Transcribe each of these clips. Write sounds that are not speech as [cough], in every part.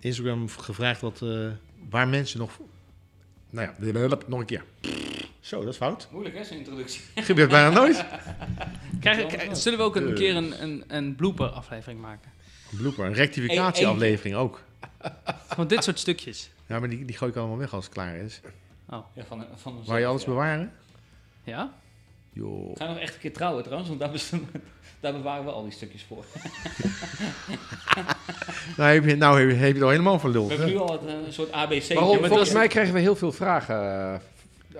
Instagram gevraagd wat, eh, waar mensen nog... Nou ja, nog een keer. Zo, dat is fout. Moeilijk hè, zo'n introductie. [laughs] Gebeurt bijna nooit. Krijg, krijg- zullen we ook een, keer een, een, een blooper-aflevering maken? Een blooper, een rectificatieaflevering ook. Gewoon dit soort stukjes. Ja, maar die, die gooi ik allemaal weg als het klaar is. Oh, Ja, van, van Waar je alles ja. bewaren? ja? Joh. Ga nog echt een keer trouwen trouwens, want daar, [laughs] bewaren we al die stukjes voor. [laughs] Nou heb je, nou, heb je, heb je het al helemaal We verluld. hebben hè? nu al het, eh, een soort ABC. Waarom? Volgens dat- mij krijgen we heel veel vragen eh,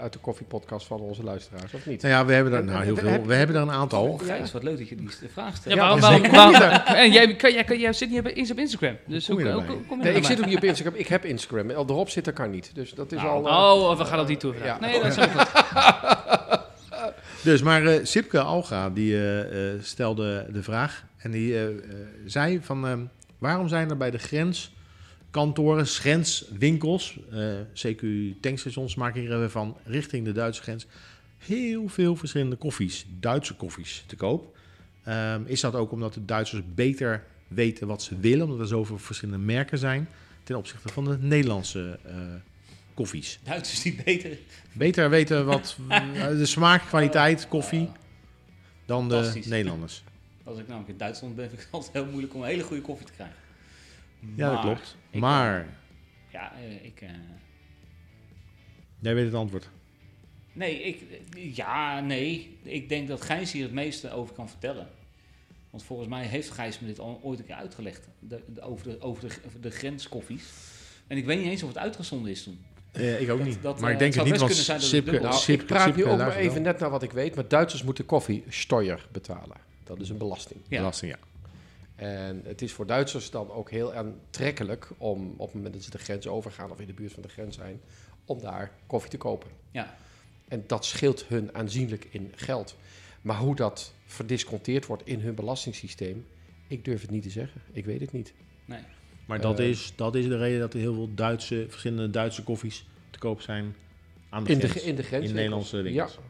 uit de koffiepodcast van onze luisteraars, of niet? Nou ja, we hebben er, nou, heel veel, we hebben er een aantal. Oh, Gijs, wat leuk dat je die vraag Ja, stelt. waarom, [laughs] zeker. waarom, waarom- en jij, kan, jij, kan- jij zit niet eens op Instagram. Dus Kom hoe, je hoe, daarbij? hoe kom je Nee, ik zit ook niet op Instagram. Ik heb Instagram. Al erop zitten kan niet. Dus dat is Nou, al... eh, Oh, we gaan op die toe. Ja. Nee, dat is ook goed. Dus, maar eh, Sipke Alga, die eh, eh, stelde de vraag. En die zei van, ehm, waarom zijn er bij de grenskantoren, grenswinkels, eh CQ tankstations maken hier even van, richting de Duitse grens, heel veel verschillende koffies, Duitse koffies, te koop. Ehm, is dat ook omdat de Duitsers beter weten wat ze willen, omdat er zoveel verschillende merken zijn, ten opzichte van de Nederlandse eh, koffies? Duitsers die beter. Beter weten wat eh, de smaak, kwaliteit, koffie dan de. Nederlanders. Als ik namelijk in Duitsland ben, [laughs] vind ik het altijd heel moeilijk om een hele goede koffie te krijgen. Ja, dat Maar klopt. ik- Maar, Ja, eh, ik... eh, jij weet het antwoord. nee, ik... Ja, nee. Ik denk dat Gijs hier het meeste over kan vertellen. Want volgens mij heeft Gijs me dit al ooit een keer uitgelegd. De, de- over de, over de, over de grenskoffies. En ik weet niet eens of het uitgezonden is toen. Eh, ik ook Dat- niet. dat, maar eh, ik denk het het niet, want zijn Sipke, Nou, Sipke, ik praat nu ook maar even net naar wat ik weet. Maar Duitsers moeten koffiesteuer betalen. Dat is een belasting. Ja. Belasting, ja. En het is voor Duitsers dan ook heel aantrekkelijk om op het moment dat ze de grens overgaan of in de buurt van de grens zijn, om daar koffie te kopen. Ja. En dat scheelt hun aanzienlijk in geld. Maar hoe dat verdisconteerd wordt in hun belastingssysteem, ik durf het niet te zeggen. Ik weet het niet. Nee. Maar dat, Eh, is, dat is de reden dat er heel veel Duitse, verschillende Duitse koffies te koop zijn aan de In de, grens. in de grens. in Nederlandse winkels. Ja.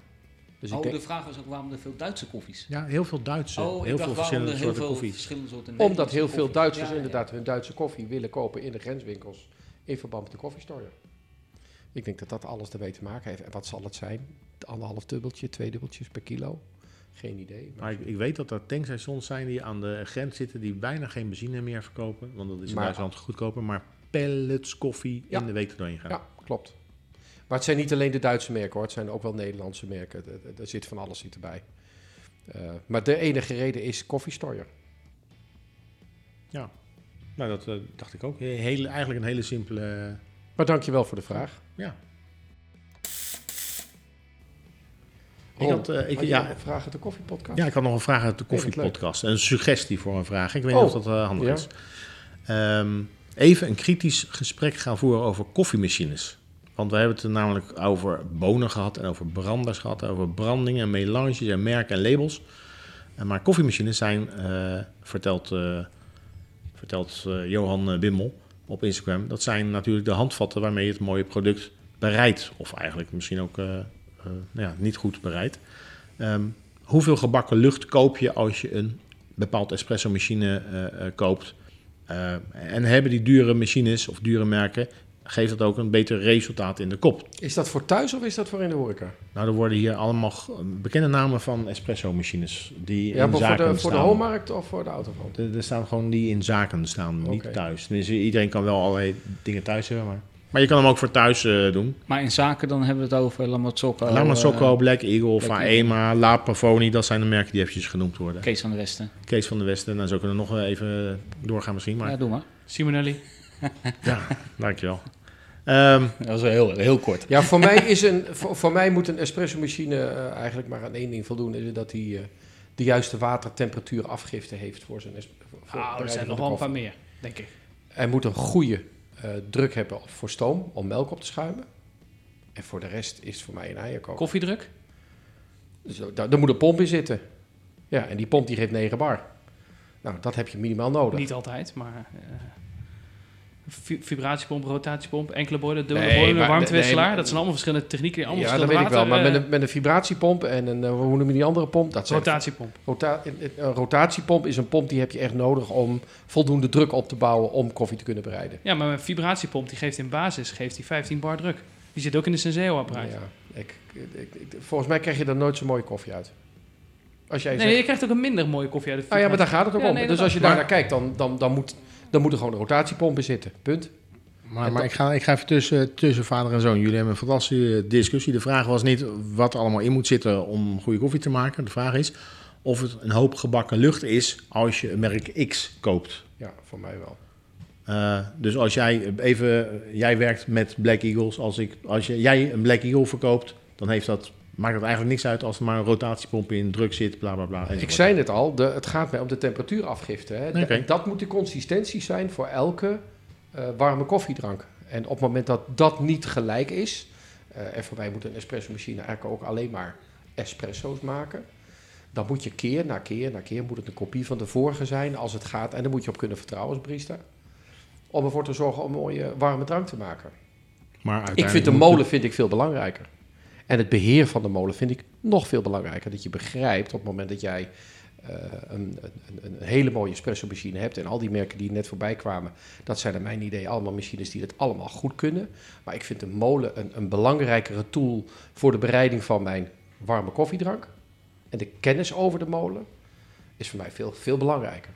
Dus ik oh, denk, de vraag was ook waarom er veel Duitse koffies. Ja, heel veel Duitse, oh, ik heel veel verschillende er heel soorten veel koffies. verschillende soorten omdat heel veel koffie- Duitsers Ja, inderdaad ja. hun Duitse koffie willen kopen in de grenswinkels in verband met de koffiestore. Ik denk dat dat alles ermee te maken heeft. En wat zal het zijn? Anderhalf dubbeltje, twee dubbeltjes per kilo? Geen idee. Maar ik, ik weet dat er tankstations zijn die aan de grens zitten die bijna geen benzine meer verkopen. Want dat is in Maar- Duitsland goedkoper. Maar pellets koffie Ja. in de week er doorheen gaan. Ja, klopt. Maar het zijn niet alleen de Duitse merken hoor, het zijn ook wel Nederlandse merken. Er, zit van alles zit erbij. Eh, maar de enige reden is koffiestore. Nou, dat eh, dacht ik ook. Hele, eigenlijk een hele simpele... Maar dankjewel voor de vraag. ja. Ik had, eh, ik, had ja, een vraag uit de koffiepodcast? Ja, ik had nog een vraag uit de koffiepodcast. Een suggestie voor een vraag. Ik weet Oh, niet of dat eh, handig ja. is. Ehm, even een kritisch gesprek gaan voeren over koffiemachines. Want we hebben het er namelijk over bonen gehad en over branders gehad, over brandingen, en melanges en merken en labels. Eh, maar koffiemachines zijn, vertelt, vertelt Johan Bimmel op Instagram, dat zijn natuurlijk de handvatten waarmee je het mooie product bereidt. Of eigenlijk misschien ook nou ja, niet goed bereidt. Ehm, hoeveel gebakken lucht koop je als je een bepaald espresso machine eh, eh, koopt? Eh, en hebben die dure machines of dure merken, geeft dat ook een beter resultaat in de kop? Is dat voor thuis of is dat voor in de horeca? Nou, er worden hier allemaal bekende namen van espresso machines die Ja, in maar voor zaken de, voor de staan. hoonmarkt of voor de autofoon? Er, er staan gewoon die in zaken staan, niet thuis. Tenminste, iedereen kan wel allerlei dingen thuis hebben, maar... Maar je kan hem ook voor thuis eh, doen. Maar in zaken dan hebben we het over La Mazzocco. Lama Socco, eh, Black Eagle, Black Faema, La Pavoni, dat zijn de merken die eventjes genoemd worden. Kees van de Westen. Kees van de Westen, nou zo kunnen we nog even doorgaan misschien, maar Ja, doe maar. Simonelli. [laughs] ja, dankjewel. Ehm, [laughs] Dat was wel heel, heel kort. Ja, voor mij, [laughs] is een, voor, voor mij moet een espresso machine eh, eigenlijk maar aan één ding voldoen. Is dat hij eh, de juiste watertemperatuur afgifte heeft voor zijn es- voor het Ah, er zijn van nog wel een paar meer, denk ik. Er moet een goede eh, druk hebben voor stoom om melk op te schuimen. En voor de rest is het voor mij een eierkoker. Koffiedruk? Dus daar, daar moet een pomp in zitten. Ja, en die pomp die geeft 9 bar. Nou, dat heb je minimaal nodig. Niet altijd, maar... eh, vibratiepomp, rotatiepomp, enkele boiler, dubbele Nee, boiler, warmtewisselaar. nee, dat zijn allemaal verschillende technieken. Allemaal ja, dat weet ik wel. Maar met een, met een vibratiepomp en een, eh, hoe noem je die andere pomp? Dat eh, rotatiepomp. Rota- een rotatiepomp is een pomp die heb je echt nodig om voldoende druk op te bouwen om koffie te kunnen bereiden. Ja, maar een vibratiepomp die geeft in basis geeft die 15 bar druk. Die zit ook in de Senseo-apparaat. Ja, ik, ik, ik- volgens mij krijg je er nooit zo'n mooie koffie uit. Als jij Nee, zegt, je krijgt ook een minder mooie koffie uit ah ja, maar daar gaat het ook Ja, om. nee, dus als je daar naar kijkt, dan, dan, dan, moet, dan moet er gewoon een rotatiepomp in zitten. Punt. Maar, maar ik, ga, ik ga even tussen, tussen vader en zoon. Jullie hebben een fantastische discussie. De vraag was niet wat er allemaal in moet zitten om goede koffie te maken. De vraag is of het een hoop gebakken lucht is als je een merk X koopt. Ja, voor mij wel. Eh, dus als jij even, jij werkt met Black Eagles, als, ik, als je, jij een Black Eagle verkoopt, dan heeft dat, maakt het eigenlijk niks uit als er maar een rotatiepomp in, druk zit, bla bla bla. Ik zei net al, de, het gaat mij om de temperatuurafgifte. Hè. Dat moet de consistentie zijn voor elke eh, warme koffiedrank. En op het moment dat dat niet gelijk is, eh, en voor mij moet een espresso machine eigenlijk ook alleen maar espresso's maken, dan moet je keer na keer na keer, moet het een kopie van de vorige zijn als het gaat. En daar moet je op kunnen vertrouwen als barista. Om ervoor te zorgen om een mooie warme drank te maken. Maar Ik vind de molen vind ik veel belangrijker. En het beheer van de molen vind ik nog veel belangrijker. Dat je begrijpt op het moment dat jij eh, een, een, een hele mooie espresso machine hebt. En al die merken die net voorbij kwamen, dat zijn naar mijn idee allemaal machines die het allemaal goed kunnen. Maar ik vind de molen een, een belangrijkere tool voor de bereiding van mijn warme koffiedrank. En de kennis over de molen is voor mij veel, veel belangrijker.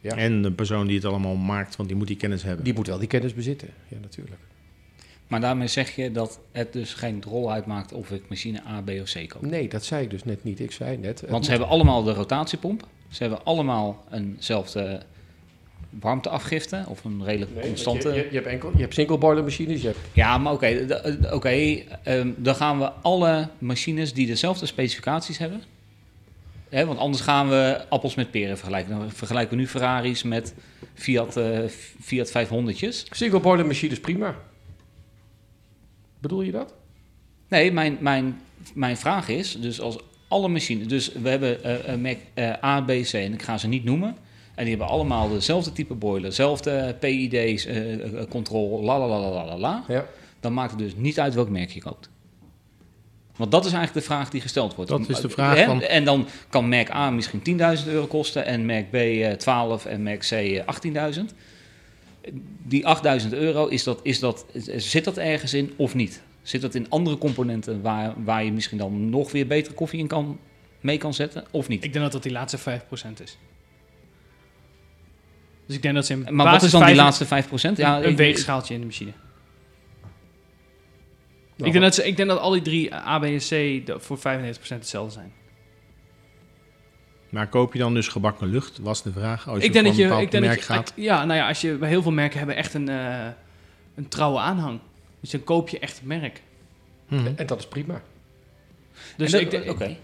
Ja. En de persoon die het allemaal maakt, want die moet die kennis hebben. Die moet wel die kennis bezitten. Ja, natuurlijk. Maar daarmee zeg je dat het dus geen rol uitmaakt of ik machine A, B of C koop. Nee, dat zei ik dus net niet. Ik zei net. Want moet- ze hebben allemaal de rotatiepomp. Ze hebben allemaal eenzelfde warmteafgifte of een redelijk Nee, constante. Je, je, je hebt enkel, je hebt single boiler machines, je hebt Ja, maar oké, oké, ehm, dan gaan we alle machines die dezelfde specificaties hebben. Hè, want anders gaan we appels met peren vergelijken. Dan vergelijken we nu Ferraris met Fiat, eh, Fiat 500'tjes. single boiler machines prima. Bedoel je dat? Nee, mijn, mijn, mijn vraag is, dus als alle machines, dus we hebben een Mac eh, A, B, C en ik ga ze niet noemen. En die hebben allemaal dezelfde type boiler, dezelfde PID's, eh, control, la la la la la la. Ja. Dan maakt het dus niet uit welk merk je koopt. Want dat is eigenlijk de vraag die gesteld wordt. Dat is de vraag Hè? van- En dan kan merk A misschien 10.000 euro kosten en merk B eh, 12 en merk C eh, 18.000. Die 8.000 euro, is dat, is dat, zit dat ergens in of niet? Zit dat in andere componenten waar, waar je misschien dan nog weer betere koffie in kan, mee kan zetten of niet? Ik denk dat dat die laatste 5% is. Dus ik denk dat ze in maar wat is dan die laatste 5%? Ja, een weegschaaltje in de machine. Ik, denk dat ze, ik denk dat al die drie A, B en C voor 95% hetzelfde zijn. Maar koop je dan dus gebakken lucht, was de vraag. Als je ik denk dat je, bepaald ik denk dat merk je, gaat. ja, nou ja, als je bij heel veel merken hebben echt een, eh, een trouwe aanhang. Dus dan koop je echt het merk. Mhm. En dat is prima. Dus dat- ik, denk- Oké.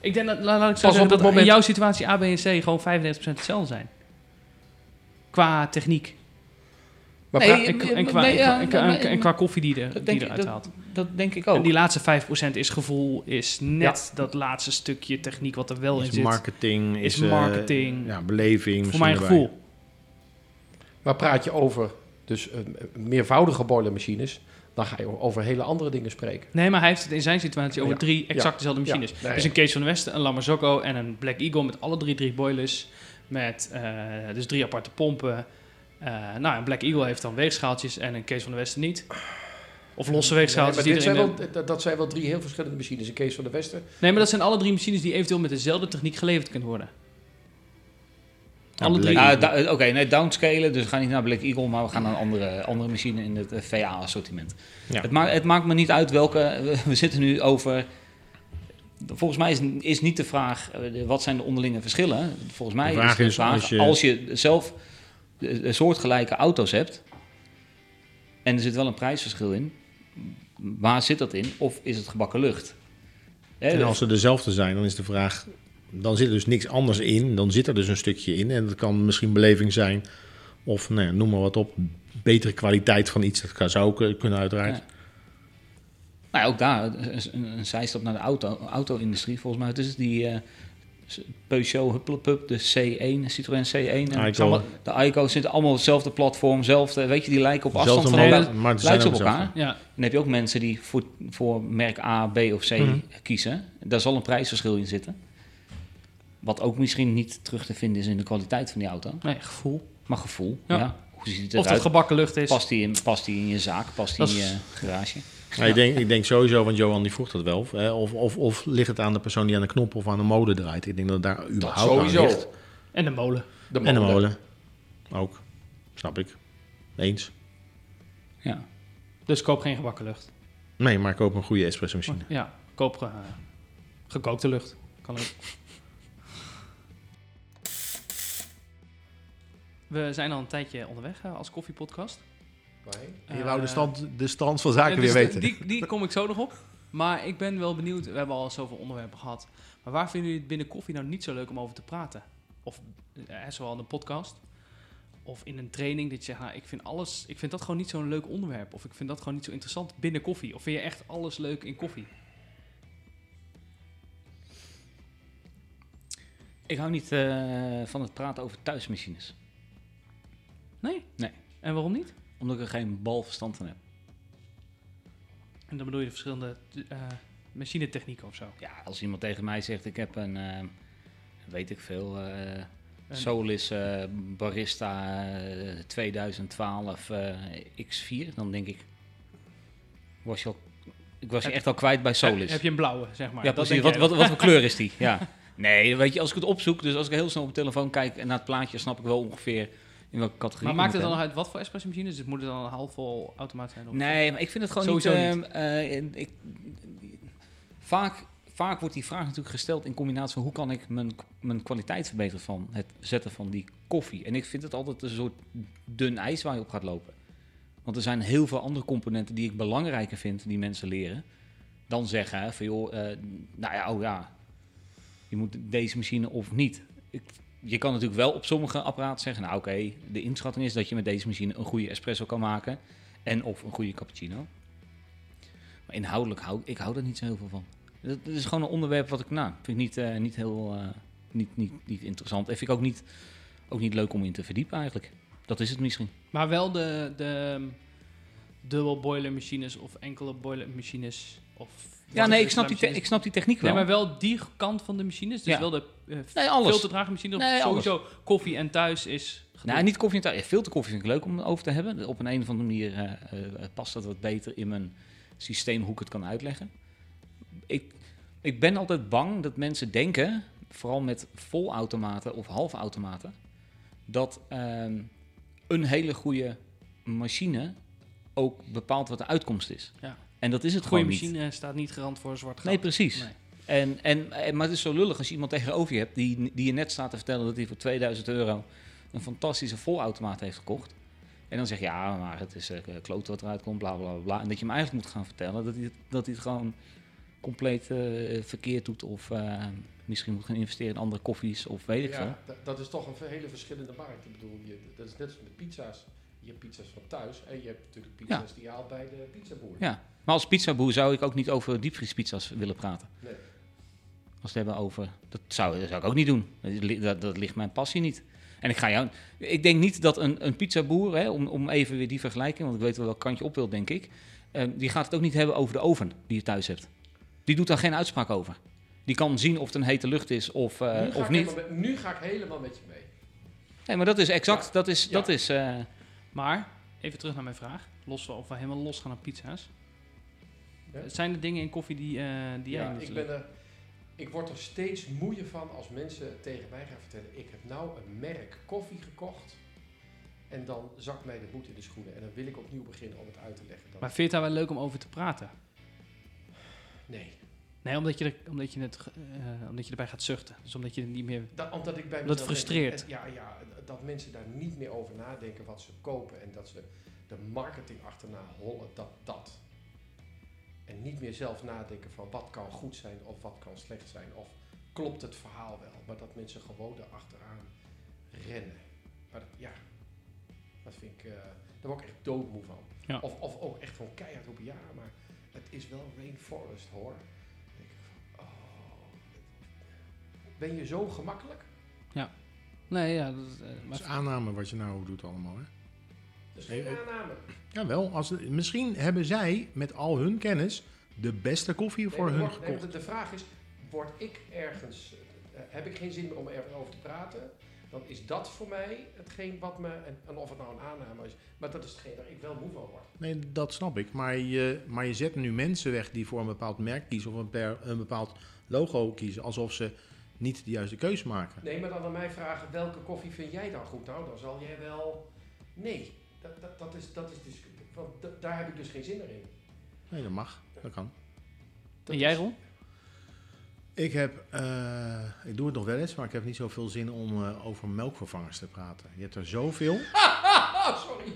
ik denk dat, laat, ik zo Pas zeggen, dat moment- in jouw situatie A, B en C gewoon 95% hetzelfde zijn. Qua techniek. Maar Nee, En, en, qua, nee, en, ja, qua, en, qua, maar- en qua koffie die, er, Dat die eruit dat, haalt. Dat denk ik ook. En die laatste 5% is gevoel, is net dat laatste stukje techniek wat er wel in Is zit. marketing, is, is eh, marketing. ja, beleving. voor mijn erbij. gevoel. maar praat je over dus, eh, meervoudige boilermachines, dan ga je over hele andere dingen spreken. Nee, maar hij heeft het in zijn situatie over Ja. drie exact Ja. dezelfde machines. Ja. Nee. Dus een Kees van de Westen, een Lamazocco en een Black Eagle met alle drie drie boilers. Met eh, dus drie aparte pompen. Eh, nou, een Black Eagle heeft dan weegschaaltjes en een Kees van de Westen niet. Of losse Nee, er in zijn wel, dat- dat zijn wel drie heel verschillende machines. Een Kees van de Westen. Nee, maar dat zijn alle drie machines die eventueel met dezelfde techniek geleverd kunnen worden. Alle drie. Eh, Oké, nee, downscalen. Dus we gaan niet naar Black Eagle, maar we gaan naar een andere, andere machine in het eh, VA-assortiment. Ja. Het, maakt het maakt me niet uit welke. We, zitten nu over. Volgens mij is, is niet de vraag eh, wat zijn de onderlinge verschillen. Volgens mij De vraag is de is, vraag als als je- je, zelf soortgelijke auto's hebt en er zit wel een prijsverschil in, waar zit dat in? Of is het gebakken lucht? Hè, En als ze dezelfde zijn, dan is de vraag... Dan zit er dus niks anders in. Dan zit er dus een stukje in. En dat kan misschien beleving zijn. Of nou ja, noem maar wat op, betere kwaliteit van iets. Dat kan- zou ook eh, kunnen uiteraard. Ja. Nou ja, ook daar, een, een, een zijstap naar de auto, auto-industrie. Volgens mij, het is die eh, Peugeot Hupplepup, de C1, Citroën C1. en allemaal- De Ico zitten allemaal op hetzelfde platform, zelfde, weet je, die lijken op afstand van elkaar. maar ze zijn Lijken op elkaar. Ja, Dan heb je ook mensen die voor, voor merk A, B of C Mhm. kiezen. Daar zal een prijsverschil in zitten. Wat ook misschien niet terug te vinden is in de kwaliteit van die auto. nee, gevoel. Maar gevoel, Ja. ja. Hoe ziet het Of het gebakken lucht is. Past die, in, past die in je zaak? Past die Dat in je garage? Nou, ik, denk, ik denk sowieso, want Johan die vroeg dat wel. Hè, of, of, of ligt het aan de persoon die aan de knop of aan de molen draait? Ik denk dat het daar Dat überhaupt aan sowieso. ligt. En de molen. De En de molen. Ook. Snap ik. Eens. Ja. Dus koop geen gebakken lucht. Nee, maar koop een goede espresso machine. Ja, koop gekookte lucht. Kan ook. We zijn al een tijdje onderweg eh, als koffiepodcast. Waarheen? Je wou de Eh, stand, de stand van zaken Ja, weer dus weten. Die, die kom ik zo nog op. Maar ik ben wel benieuwd. We hebben al zoveel onderwerpen gehad. Maar waar vinden jullie het binnen koffie nou niet zo leuk om over te praten? Of eh, zowel in een podcast. Of in een training dat je zegt, nou, ik vind alles, ik vind dat gewoon niet zo'n leuk onderwerp. Of ik vind dat gewoon niet zo interessant binnen koffie. Of vind je echt alles leuk in koffie? Ik hou niet eh, van het praten over thuismachines. Nee? Nee. En waarom niet? Omdat ik er geen bal verstand van heb. En dan bedoel je de verschillende eh machinetechnieken of zo. Ja, als iemand tegen mij zegt, ik heb een, eh, weet ik veel, En- Solis Barista eh, 2012 eh, X4, dan denk ik, was je al, ik was je echt al kwijt bij Solis. Heb, je een blauwe, zeg maar. ja, precies. Wat, wat, wat voor kleur is die? [laughs] Ja. Nee, weet je, als ik het opzoek, dus als ik heel snel op mijn telefoon kijk en naar het plaatje, snap ik wel ongeveer in welke categorie. Maar maakt moet het dan nog uit wat voor espresso machine is? Dus moet het dan een halfvol automaat zijn? Of Nee, maar ik vind het gewoon Sowieso niet... ehm, eh, ik, vaak, vaak wordt die vraag natuurlijk gesteld in combinatie van... hoe kan ik mijn, mijn kwaliteit verbeteren van het zetten van die koffie. En ik vind het altijd een soort dun ijs waar je op gaat lopen. Want er zijn heel veel andere componenten die ik belangrijker vind... die mensen leren, dan zeggen van joh... eh, nou ja, oh ja, je moet deze machine of niet. Ik, je kan natuurlijk wel op sommige apparaten zeggen... nou oké, de inschatting is dat je met deze machine een goede espresso kan maken... en of een goede cappuccino. Maar inhoudelijk hou ik hou er niet zo heel veel van. Het is gewoon een onderwerp wat ik, nou, vind ik niet, eh, niet heel eh, niet, niet, niet interessant. En vind ik ook niet, ook niet leuk om in te verdiepen eigenlijk. Dat is het misschien. Maar wel de, de dubbel boiler machines of enkele boiler machines. Of Ja, nee, ik snap die, machines. ik snap die techniek wel. Nee, maar wel die kant van de machines. Dus Ja. wel de uh, Nee, alles. Of Nee, alles. sowieso koffie en thuis is gedoe. Nou, niet koffie en thuis. Ja, filterkoffie vind ik leuk om over te hebben. Op een, een of andere manier eh, eh, past dat wat beter in mijn systeem hoe ik het kan uitleggen. Ik, ik ben altijd bang dat mensen denken, vooral met volautomaten of halfautomaten, dat ehm, een hele goede machine ook bepaalt wat de uitkomst is. Ja. En dat is het Een goede gewoon niet. machine staat niet garant voor een zwart gat. Nee, precies. Nee. En, en, en- maar het is zo lullig als je iemand tegenover je hebt die, die je net staat te vertellen dat hij voor 2000 euro een fantastische volautomaat heeft gekocht. En dan zeg je, ja, maar het is uh, klote wat eruit komt, bla bla bla, bla. En dat je hem eigenlijk moet gaan vertellen dat hij het, dat hij het gewoon compleet eh, verkeerd doet. Of eh, misschien moet gaan investeren in andere koffies of weet ik veel. Ja, da- dat is toch een hele verschillende markt. Ik bedoel, je, dat is net als met pizza's. Je hebt pizza's van thuis en je hebt natuurlijk pizza's die je haalt bij de pizzaboer. Ja. Maar als pizzaboer zou ik ook niet over diepvriespizza's willen praten. Nee. Als we het hebben over. Dat zou, dat zou ik ook niet doen. Dat, dat, dat ligt mijn passie niet. En ik ga jou. Ik denk niet dat een, een pizzaboer, hè, om, om even weer die vergelijking, want ik weet wel welk kant je op wilt, denk ik. eh, die gaat het ook niet hebben over de oven die je thuis hebt. Die doet daar geen uitspraak over. Die kan zien of het een hete lucht is of, eh, of niet. met- nu ga ik helemaal met je mee. Nee, maar dat is exact. Ja. Dat is. Ja. Dat is eh, Maar, even terug naar mijn vraag. Los of we helemaal los gaan naar pizza's. Ja? Zijn er dingen in koffie die, eh, die jij Ja, niet ik, ben er, ik word er steeds moeier van als mensen tegen mij gaan vertellen: ik heb nou een merk koffie gekocht. En dan zakt mij de moed in de schoenen. En dan wil ik opnieuw beginnen om het uit te leggen. Dan, Maar vind je het daar wel leuk om over te praten? nee. Nee, omdat je, er, omdat, je het, eh, omdat je erbij gaat zuchten. Dus omdat je er niet meer... Dat, omdat ik bij Dat frustreert. ja, ja, dat mensen daar niet meer over nadenken wat ze kopen. En dat ze de marketing achterna hollen, dat dat. En niet meer zelf nadenken van wat kan goed zijn of wat kan slecht zijn. Of klopt het verhaal wel. Maar dat mensen gewoon erachteraan rennen. Maar dat, ja, Dat vind ik, eh, daar word ik echt doodmoe van. Ja. Of, of ook echt van keihard roepen, ja, maar het is wel rainforest hoor. Dan denk ik van, oh, ben je zo gemakkelijk? Nee, ja. Dat, is, eh, Dat maar is aanname wat je nou doet allemaal. Hè? Dat is geen aanname. Jawel, als, misschien hebben zij met al hun kennis de beste koffie Nee, voor hun gekocht. de, de vraag is, word ik ergens, eh, heb ik geen zin meer om ergens over te praten? Dan is dat voor mij hetgeen wat me, en, en of het nou een aanname is, maar dat is hetgeen waar ik wel moe van word. Nee, dat snap ik. Maar je, maar je zet nu mensen weg die voor een bepaald merk kiezen of een, per, een bepaald logo kiezen, alsof ze niet de juiste keuze maken. Nee, maar dan aan mij vragen, welke koffie vind jij dan goed? Nou, dan zal jij wel, nee, dat, dat, dat, is, dat is dus, want da- daar heb ik dus geen zin meer in. Nee, dat mag. Dat kan. Dat en jij, Ron? Ik heb, eh, ik doe het nog wel eens, maar ik heb niet zoveel zin om eh, over melkvervangers te praten. Je hebt er zoveel. [laughs] Sorry.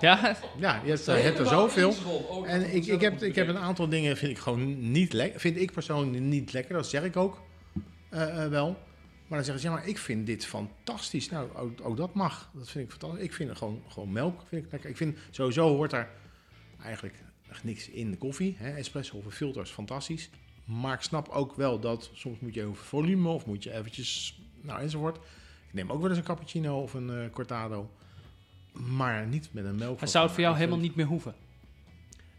Ja? Ja, je hebt, er- je hebt er Helemaal zoveel. Oh, En ik, ik, heb, ik heb een aantal dingen vind ik gewoon niet lekker. Vind ik persoonlijk niet lekker. Dat zeg ik ook eh, eh, wel. Maar dan zeggen ze, ja, maar ik vind dit fantastisch. Nou, ook, ook dat mag. Dat vind ik fantastisch. Ik vind gewoon, gewoon melk vind ik lekker. Ik vind sowieso hoort er eigenlijk echt niks in de koffie. Hè. Espresso of een filter is fantastisch. Maar ik snap ook wel dat soms moet je over volume of moet je eventjes, nou enzovoort. Ik neem ook wel eens een cappuccino of een eh, cortado. Maar niet met een melk. Maar zou het voor jou helemaal niet meer hoeven?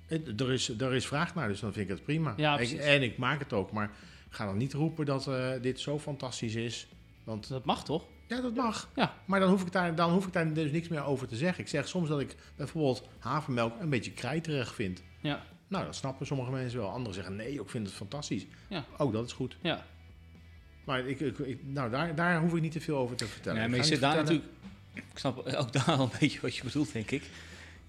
Eh, Er is, er is vraag naar, dus dan vind ik het prima. Ja, Ik- en ik maak het ook, maar ga dan niet roepen dat eh, dit zo fantastisch is. Want Dat mag toch? ja, dat mag. Ja. Maar dan hoef, ik daar, dan hoef ik daar dus niks meer over te zeggen. Ik zeg soms dat ik bijvoorbeeld havermelk een beetje krijterig vind. Ja. Nou, dat snappen sommige mensen wel. Anderen zeggen nee, ik vind het fantastisch. Ja. Ook dat is goed. Ja. Maar ik, ik, nou, daar, daar hoef ik niet te veel over te vertellen. Nee, Ik maar je zit daar natuurlijk... Ik snap ook daar al een beetje wat je bedoelt, denk ik.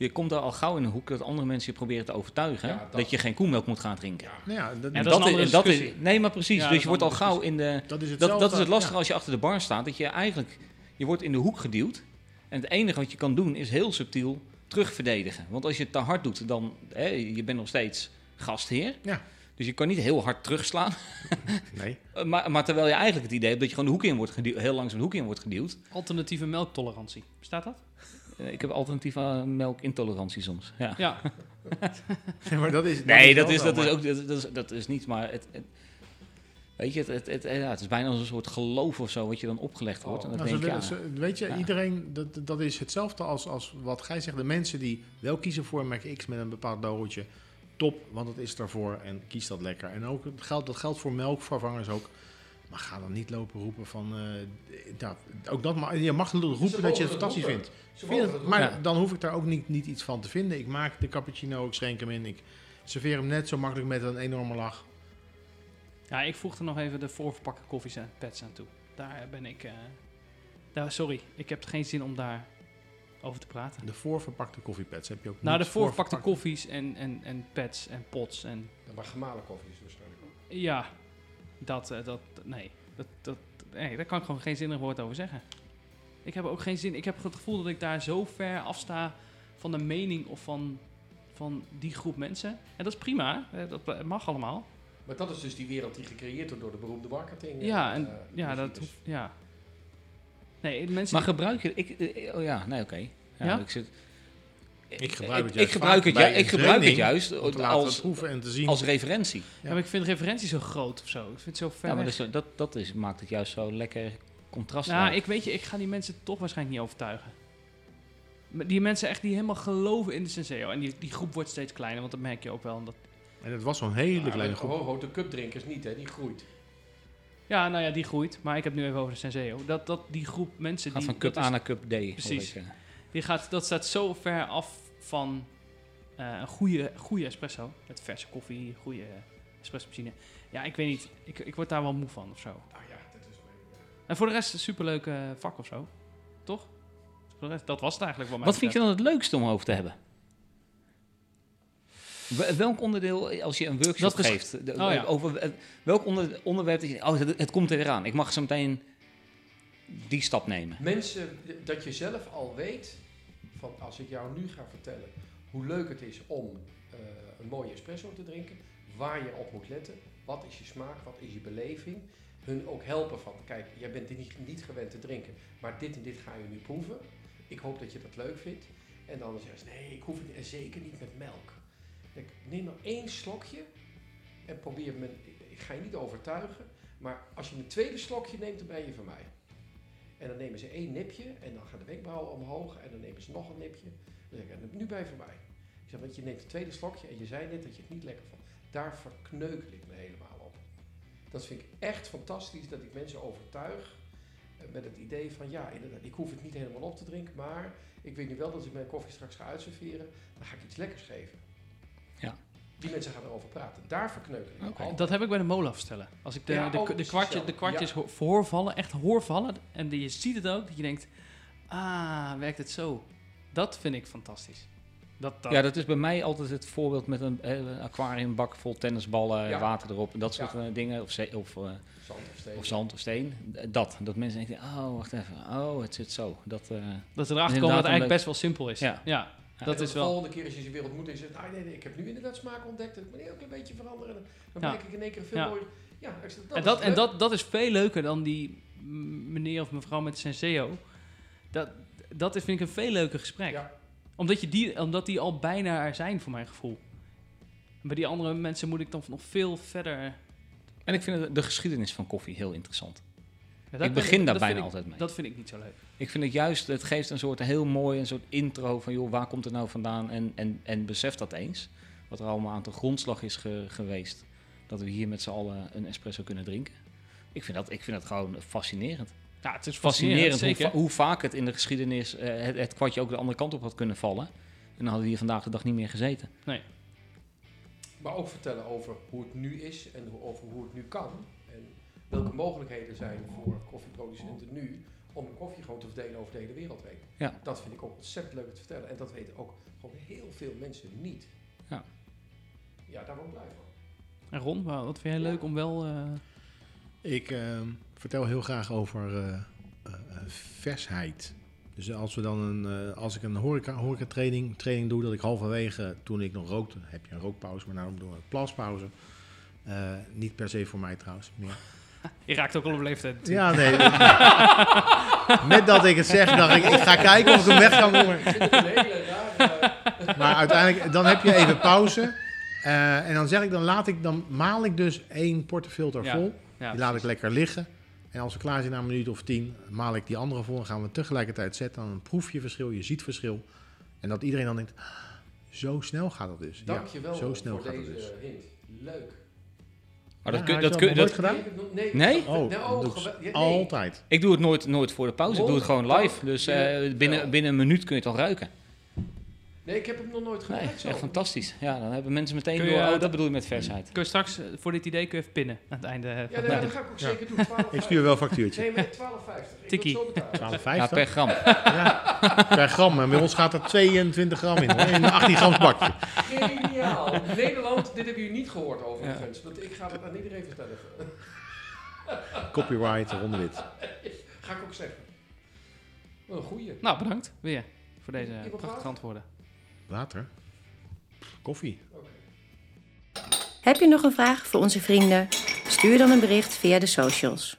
Je komt daar al gauw in een hoek dat andere mensen je proberen te overtuigen Ja, dat, dat- je geen koemelk moet gaan drinken. Ja. Nou ja, dat, dat is dat is, discussie. Nee, maar precies. Dus je wordt al gauw in de... dat is Dat, is het lastige ja. als je achter de bar staat. Dat je eigenlijk... Je wordt in de hoek geduwd. En het enige wat je kan doen is heel subtiel terugverdedigen. Want als je het te hard doet, dan... Hè, je bent nog steeds gastheer. Ja. Dus je kan niet heel hard terugslaan. [laughs] Nee. [laughs] Maar, maar terwijl je eigenlijk het idee hebt dat je gewoon de hoek in wordt geduwd, heel langzaam de hoek in wordt geduwd. Alternatieve melktolerantie. Bestaat dat? Eh, Ik heb alternatieve melkintolerantie soms. Ja. Ja. [laughs] Nee, maar dat is, Nee, dat wel is, dat, is maar- ook, dat, dat is, dat is niet, maar het, het- weet je, het, het, het, ja, het is bijna als een soort geloof of zo wat je dan opgelegd wordt. Oh. En dan Nou, denk ze ik, ja, weet je, Ja. iedereen, dat, dat is hetzelfde als, als wat gij zegt. De mensen die wel kiezen voor een merk X met een bepaald logootje, top, want het is daarvoor en kies dat lekker. En ook, het geldt, dat geldt voor melkvervangers ook. Maar ga dan niet lopen roepen van, eh, ja, ook dat, maar je mag roepen dat je het fantastisch roepen. vindt. Vind het- het maar Ja. dan hoef ik daar ook niet, niet iets van te vinden. Ik maak de cappuccino, ik schenk hem in, ik serveer hem net zo makkelijk met een enorme lach. Ja, ik voeg er nog even de voorverpakte koffies en pets aan toe. Daar ben ik... eh, daar, sorry, ik heb geen zin om daar over te praten. De voorverpakte koffiepads heb je ook Nou, de voorverpakte voorverpakt. koffies en, en, en pads en pots en... Ja, maar gemalen koffie is waarschijnlijk ook. Ja, dat, eh, dat, nee, dat, dat, nee, daar kan ik gewoon geen zinnig woord over zeggen. Ik heb ook geen zin, ik heb het gevoel dat ik daar zo ver afsta van de mening of van, van die groep mensen. En dat is prima, eh, dat mag allemaal. Maar dat is dus die wereld die gecreëerd wordt door de beroemde marketing. Ja, eh, en, eh, ja, dat, machines. hoeft- ja. Nee, mensen... maar gebruik je, ik, eh, oh ja, nee, oké. Ja, Ja? Ik, zit, Ik gebruik het ik, juist gebruik het, ju- ik gebruik het juist om te laten als, proeven en te zien. als referentie. ja, maar ik vind referentie zo groot of zo. Ik vind het zo ver Ja, maar dus, dat, dat is, maakt het juist zo lekker contrast. Nou, ik weet je, ik ga die mensen toch waarschijnlijk niet overtuigen. Die mensen echt die helemaal geloven in de Senseo. En die, die groep wordt steeds kleiner, want dat merk je ook wel. Omdat, En het was zo'n hele kleine groep. ho, ho, de cupdrinkers niet, hè? Die groeit. ja, nou ja, die groeit. Maar ik heb nu even over de Senseo. Dat, dat die groep mensen gaat die... van cup A is- naar cup D. hoor Precies. ik. Die gaat, dat staat zo ver af van eh, een goede, goede espresso. Met verse koffie, goede espresso machine. Ja, ik weet niet. Ik, ik word daar wel moe van of zo. Nou ja, dat is wel... En voor de rest een superleuk eh, vak of zo. Toch? Voor de rest, dat was het eigenlijk mij Wat vind je dan het leukste om over te hebben? Wel- Welk onderdeel, als je een workshop Dat geeft, Oh ja. over welk onder, onderwerp, dat je, oh, het, het komt er weer aan. Ik mag zo meteen die stap nemen. Mensen, dat je zelf al weet, van als ik jou nu ga vertellen hoe leuk het is om eh, een mooie espresso te drinken, waar je op moet letten, wat is je smaak, wat is je beleving, hun ook helpen van, kijk, jij bent dit niet, niet gewend te drinken, maar dit en dit ga je nu proeven. ik hoop dat je dat leuk vindt. En dan zeggen ze, nee, ik hoef het en zeker niet met melk. Ik neem maar één slokje en probeer me, ik ga je niet overtuigen, maar als je een tweede slokje neemt, dan ben je van mij. En dan nemen ze één nipje en dan gaan de wenkbrauwen omhoog en dan nemen ze nog een nipje. Dan zeg ik, nu ben je van mij. Ik zeg, want je neemt het tweede slokje en je zei net dat je het niet lekker vond. Daar verkneukel ik me helemaal op. Dat vind ik echt fantastisch dat ik mensen overtuig eh, met het idee van ja, inderdaad, ik hoef het niet helemaal op te drinken, maar ik weet nu wel dat ik mijn koffie straks ga uitserveren, dan ga ik iets lekkers geven. Die mensen gaan erover praten. Daar verkneukel ik altijd. Dat heb ik bij de molen afstellen. Als ik de, Ja, de, ook de, kwartjes, de kwartjes Ja. ho- hoor vallen, echt hoor vallen. En je ziet het ook, dat je denkt, ah, werkt het zo? Dat vind ik fantastisch. Dat, dat, Ja, dat is bij mij altijd het voorbeeld met een, eh, een aquariumbak vol tennisballen, Ja. water erop, dat soort Ja. eh, dingen. Of, zee- of, eh, Zand of steen. of zand of steen. Dat. Dat mensen denken, oh, wacht even. Oh, het zit zo. Dat, eh, dat ze erachter komen dat het eigenlijk leuk- best wel simpel is. Ja. ja. Dat is de wel... volgende keer als je ze weer ontmoet en je zegt, ah, nee, nee, ik heb nu inderdaad smaak ontdekt, dat ik me een heel klein beetje veranderen. Dan Ja. blijk ik in één keer veel Ja. mooier. Ja, ik zeg, dat en is dat, en dat, dat is veel leuker dan die meneer of mevrouw met Senseo. Dat, dat is, vind ik een veel leuker gesprek. Ja. Omdat, je die, omdat die al bijna er zijn, voor mijn gevoel. En bij die andere mensen moet ik dan nog veel verder... en ik vind de geschiedenis van koffie heel interessant. Ja, ik begin daar bijna ik- altijd mee. Dat vind ik niet zo leuk. Ik vind het juist, het geeft een soort heel mooi, een soort intro van, joh, waar komt het nou vandaan? En, en, en besef dat eens, wat er allemaal aan de grondslag is ge- geweest. Dat we hier met z'n allen een espresso kunnen drinken. Ik vind dat, ik vind dat gewoon fascinerend. Ja, het is Fascinerend hoe, zeker. va- hoe vaak het in de geschiedenis eh, het, het kwartje ook de andere kant op had kunnen vallen. En dan hadden we hier vandaag de dag niet meer gezeten. Maar ook vertellen over hoe het nu is en over hoe het nu kan. Welke mogelijkheden zijn voor koffieproducenten nu om hun koffie gewoon te verdelen over de hele wereld heen. Ja. Dat vind ik ook ontzettend leuk te vertellen. En dat weten ook gewoon heel veel mensen niet. Ja. Ja, daar word ik blij van. En Ron, wa- wat vind jij Ja. leuk om wel... eh, Ik ehm, vertel heel graag over eh, eh, versheid. Dus als, we dan een, eh, als ik een horeca, horeca training, training doe, dat ik halverwege, toen ik nog rookte, heb je een rookpauze, maar nou doen we een plaspauze. Eh, niet per se voor mij trouwens meer. Je raakt ook al op leeftijd. natuurlijk. Ja, nee. [laughs] Met dat ik het zeg, dacht ik, ik ga kijken of ik hem weg kan doen. Rare... Maar uiteindelijk, dan heb je even pauze. Eh, en dan zeg ik, dan laat ik, dan maal ik dus één portefilter Ja, vol. Ja, die laat ik lekker liggen. En als we klaar zijn na een minuut of tien, maal ik die andere vol. Dan gaan we tegelijkertijd zetten. Dan proef je verschil, je ziet verschil. En dat iedereen dan denkt, "Ah, zo snel gaat dat dus. Dank je wel zo snel voor gaat deze dus. hint. Leuk. Maar Ja, dat kun, dat dat kun, gedaan? Nee? Nee? Oh, Nee, doe ik ja, nee. altijd. ik doe het nooit, nooit voor de pauze, ik doe het gewoon live. Dus Ja, eh, binnen, binnen een minuut kun je het al ruiken. Nee, ik heb hem nog nooit Nee, dat is echt fantastisch. Ja, dan hebben mensen meteen je, door, eh, oh, dat bedoel je met versheid. Kun je straks, eh, voor dit idee, kun je even pinnen aan het einde. eh, Ja, nee, dat ga ik ook Ja. zeker doen. 12, Ik stuur wel een factuurtje. Nee, met 12,50. Ik Tikkie. wil het zo betalen. Ja, 12,50 per gram. Per gram. En bij ons gaat er 22 gram in. Hoor. In een 18 grams bakje. Geniaal. Nederland, dit hebben jullie niet gehoord Ja. overigens. Want ik ga het aan iedereen vertellen. Copyright, Ron de Wit. Ga ik ook zeggen. Wat een goeie. Nou, bedankt weer voor deze prachtige water? antwoorden. Water. Koffie. Oké. Heb je nog een vraag voor onze vrienden? Stuur dan een bericht via de socials.